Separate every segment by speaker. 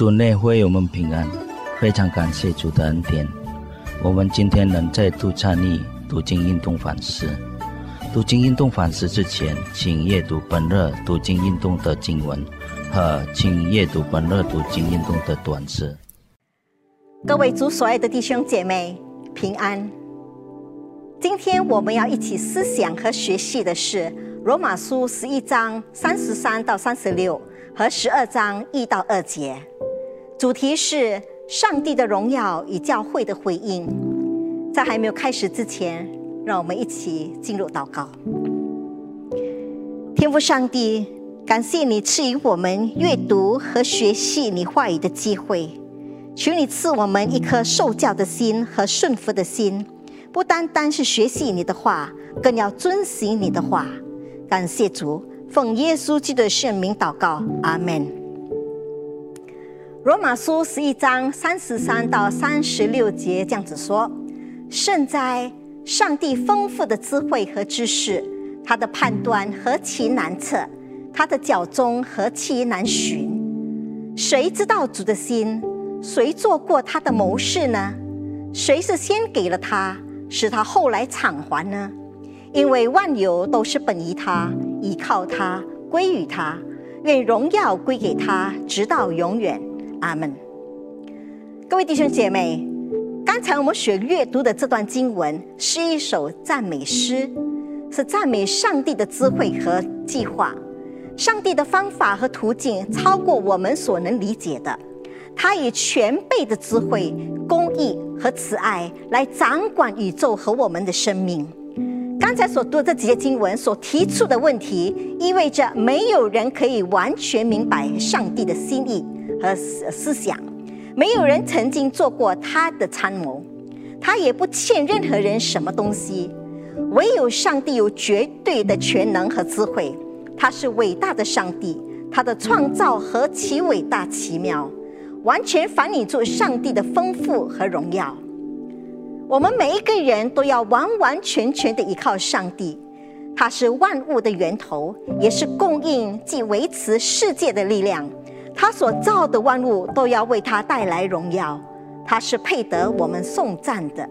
Speaker 1: 主内会我们平安，非常感谢主的恩典。我们今天能再度参与读经运动反思。读经运动反思之前，请阅读本日读经运动的经文和请阅读本日读经运动的短诗。
Speaker 2: 各位主所爱的弟兄姐妹，平安。今天我们要一起思想和学习的是罗马书十一章三十三到三十六和十二章一到二节，主题是上帝的荣耀与教会的回应。在还没有开始之前，让我们一起进入祷告。天父上帝，感谢你赐予我们阅读和学习你话语的机会，求你赐我们一颗受教的心和顺服的心。不单单是学习你的话，更要遵循你的话。感谢主，奉耶稣基督的圣名祷告，阿门。罗马书十一章三十三到三十六节这样子说：圣哉，上帝丰富的智慧和知识，他的判断何其难测，他的脚踪何其难寻。谁知道主的心？谁做过他的谋士呢？谁是先给了他？使他后来偿还呢？因为万有都是本于他，依靠他，归于他，愿荣耀归给他，直到永远。阿门。各位弟兄姐妹，刚才我们所阅读的这段经文是一首赞美诗，是赞美上帝的智慧和计划。上帝的方法和途径超过我们所能理解的。他以全备的智慧、公义和慈爱来掌管宇宙和我们的生命。刚才所读的这几节经文所提出的问题，意味着没有人可以完全明白上帝的心意和思想，没有人曾经做过他的参谋，他也不欠任何人什么东西。唯有上帝有绝对的全能和智慧，他是伟大的上帝，他的创造何其伟大奇妙！完全反映出上帝的丰富和荣耀。我们每一个人都要完完全全的依靠上帝，他是万物的源头，也是供应及维持世界的力量。他所造的万物都要为他带来荣耀，他是配得我们颂赞的。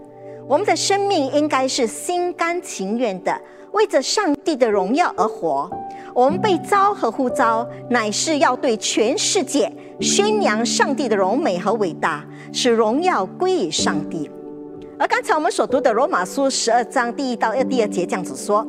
Speaker 2: 我们的生命应该是心甘情愿的，为着上帝的荣耀而活。我们被召和呼召，乃是要对全世界。宣扬上帝的荣美和伟大，使荣耀归于上帝。而刚才我们所读的罗马书十二章第一到第二节这样子说：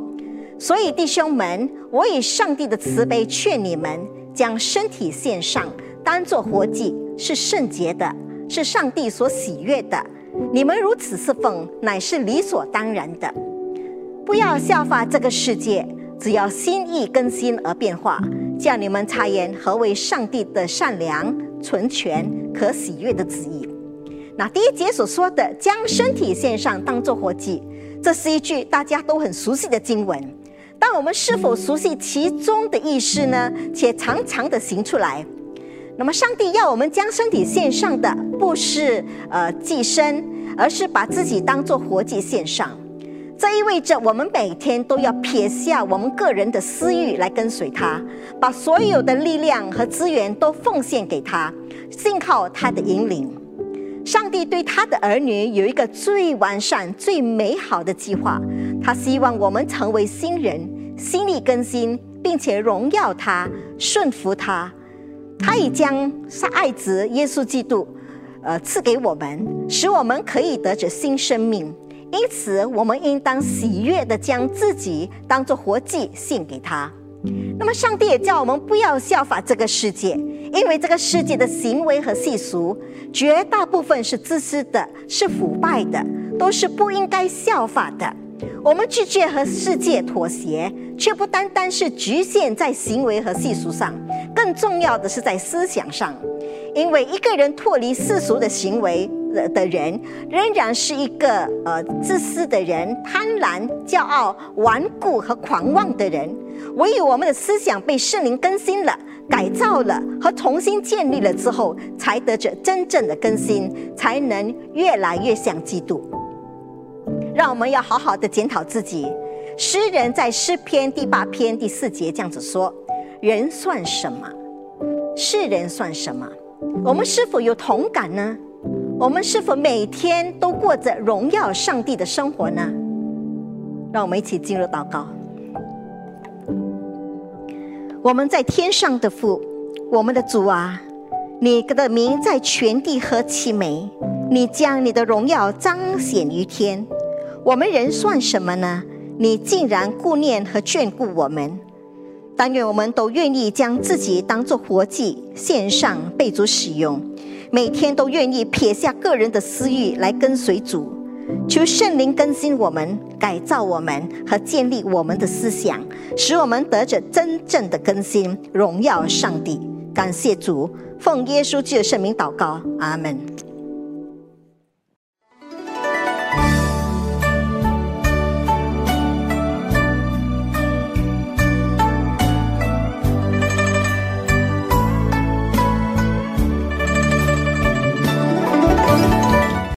Speaker 2: 所以弟兄们，我以上帝的慈悲劝你们，将身体献上，当作活祭，是圣洁的，是上帝所喜悦的。你们如此侍奉，乃是理所当然的。不要效法这个世界，只要心意更新而变化。叫你们察验何为上帝的善良、纯全、可喜悦的旨意。那第一节所说的“将身体献上，当作活祭”，这是一句大家都很熟悉的经文。但我们是否熟悉其中的意思呢？且常常的行出来。那么，上帝要我们将身体献上的，不是呃寄生，而是把自己当作活祭献上。这意味着我们每天都要撇下我们个人的私欲来跟随他，把所有的力量和资源都奉献给他，信靠他的引领。上帝对他的儿女有一个最完善、最美好的计划，他希望我们成为新人，心力更新，并且荣耀他、顺服他。他已将爱子耶稣基督，呃，赐给我们，使我们可以得着新生命。因此，我们应当喜悦地将自己当作活祭献给他。那么，上帝也叫我们不要效法这个世界，因为这个世界的行为和习俗，绝大部分是自私的，是腐败的，都是不应该效法的。我们拒绝和世界妥协，却不单单是局限在行为和习俗上，更重要的是在思想上。因为一个人脱离世俗的行为的人，仍然是一个呃自私的人、贪婪、骄傲、顽固和狂妄的人。唯有我们的思想被圣灵更新了、改造了和重新建立了之后，才得着真正的更新，才能越来越像基督。让我们要好好的检讨自己。诗人在诗篇第八篇第四节这样子说：“人算什么？世人算什么？”我们是否有同感呢？我们是否每天都过着荣耀上帝的生活呢？让我们一起进入祷告。我们在天上的父，我们的主啊，你的名在全地何其美！你将你的荣耀彰显于天，我们人算什么呢？你竟然顾念和眷顾我们。但愿我们都愿意将自己当作活祭献上，被主使用。每天都愿意撇下个人的私欲来跟随主。求圣灵更新我们、改造我们和建立我们的思想，使我们得着真正的更新，荣耀上帝。感谢主，奉耶稣基督圣名祷告，阿门。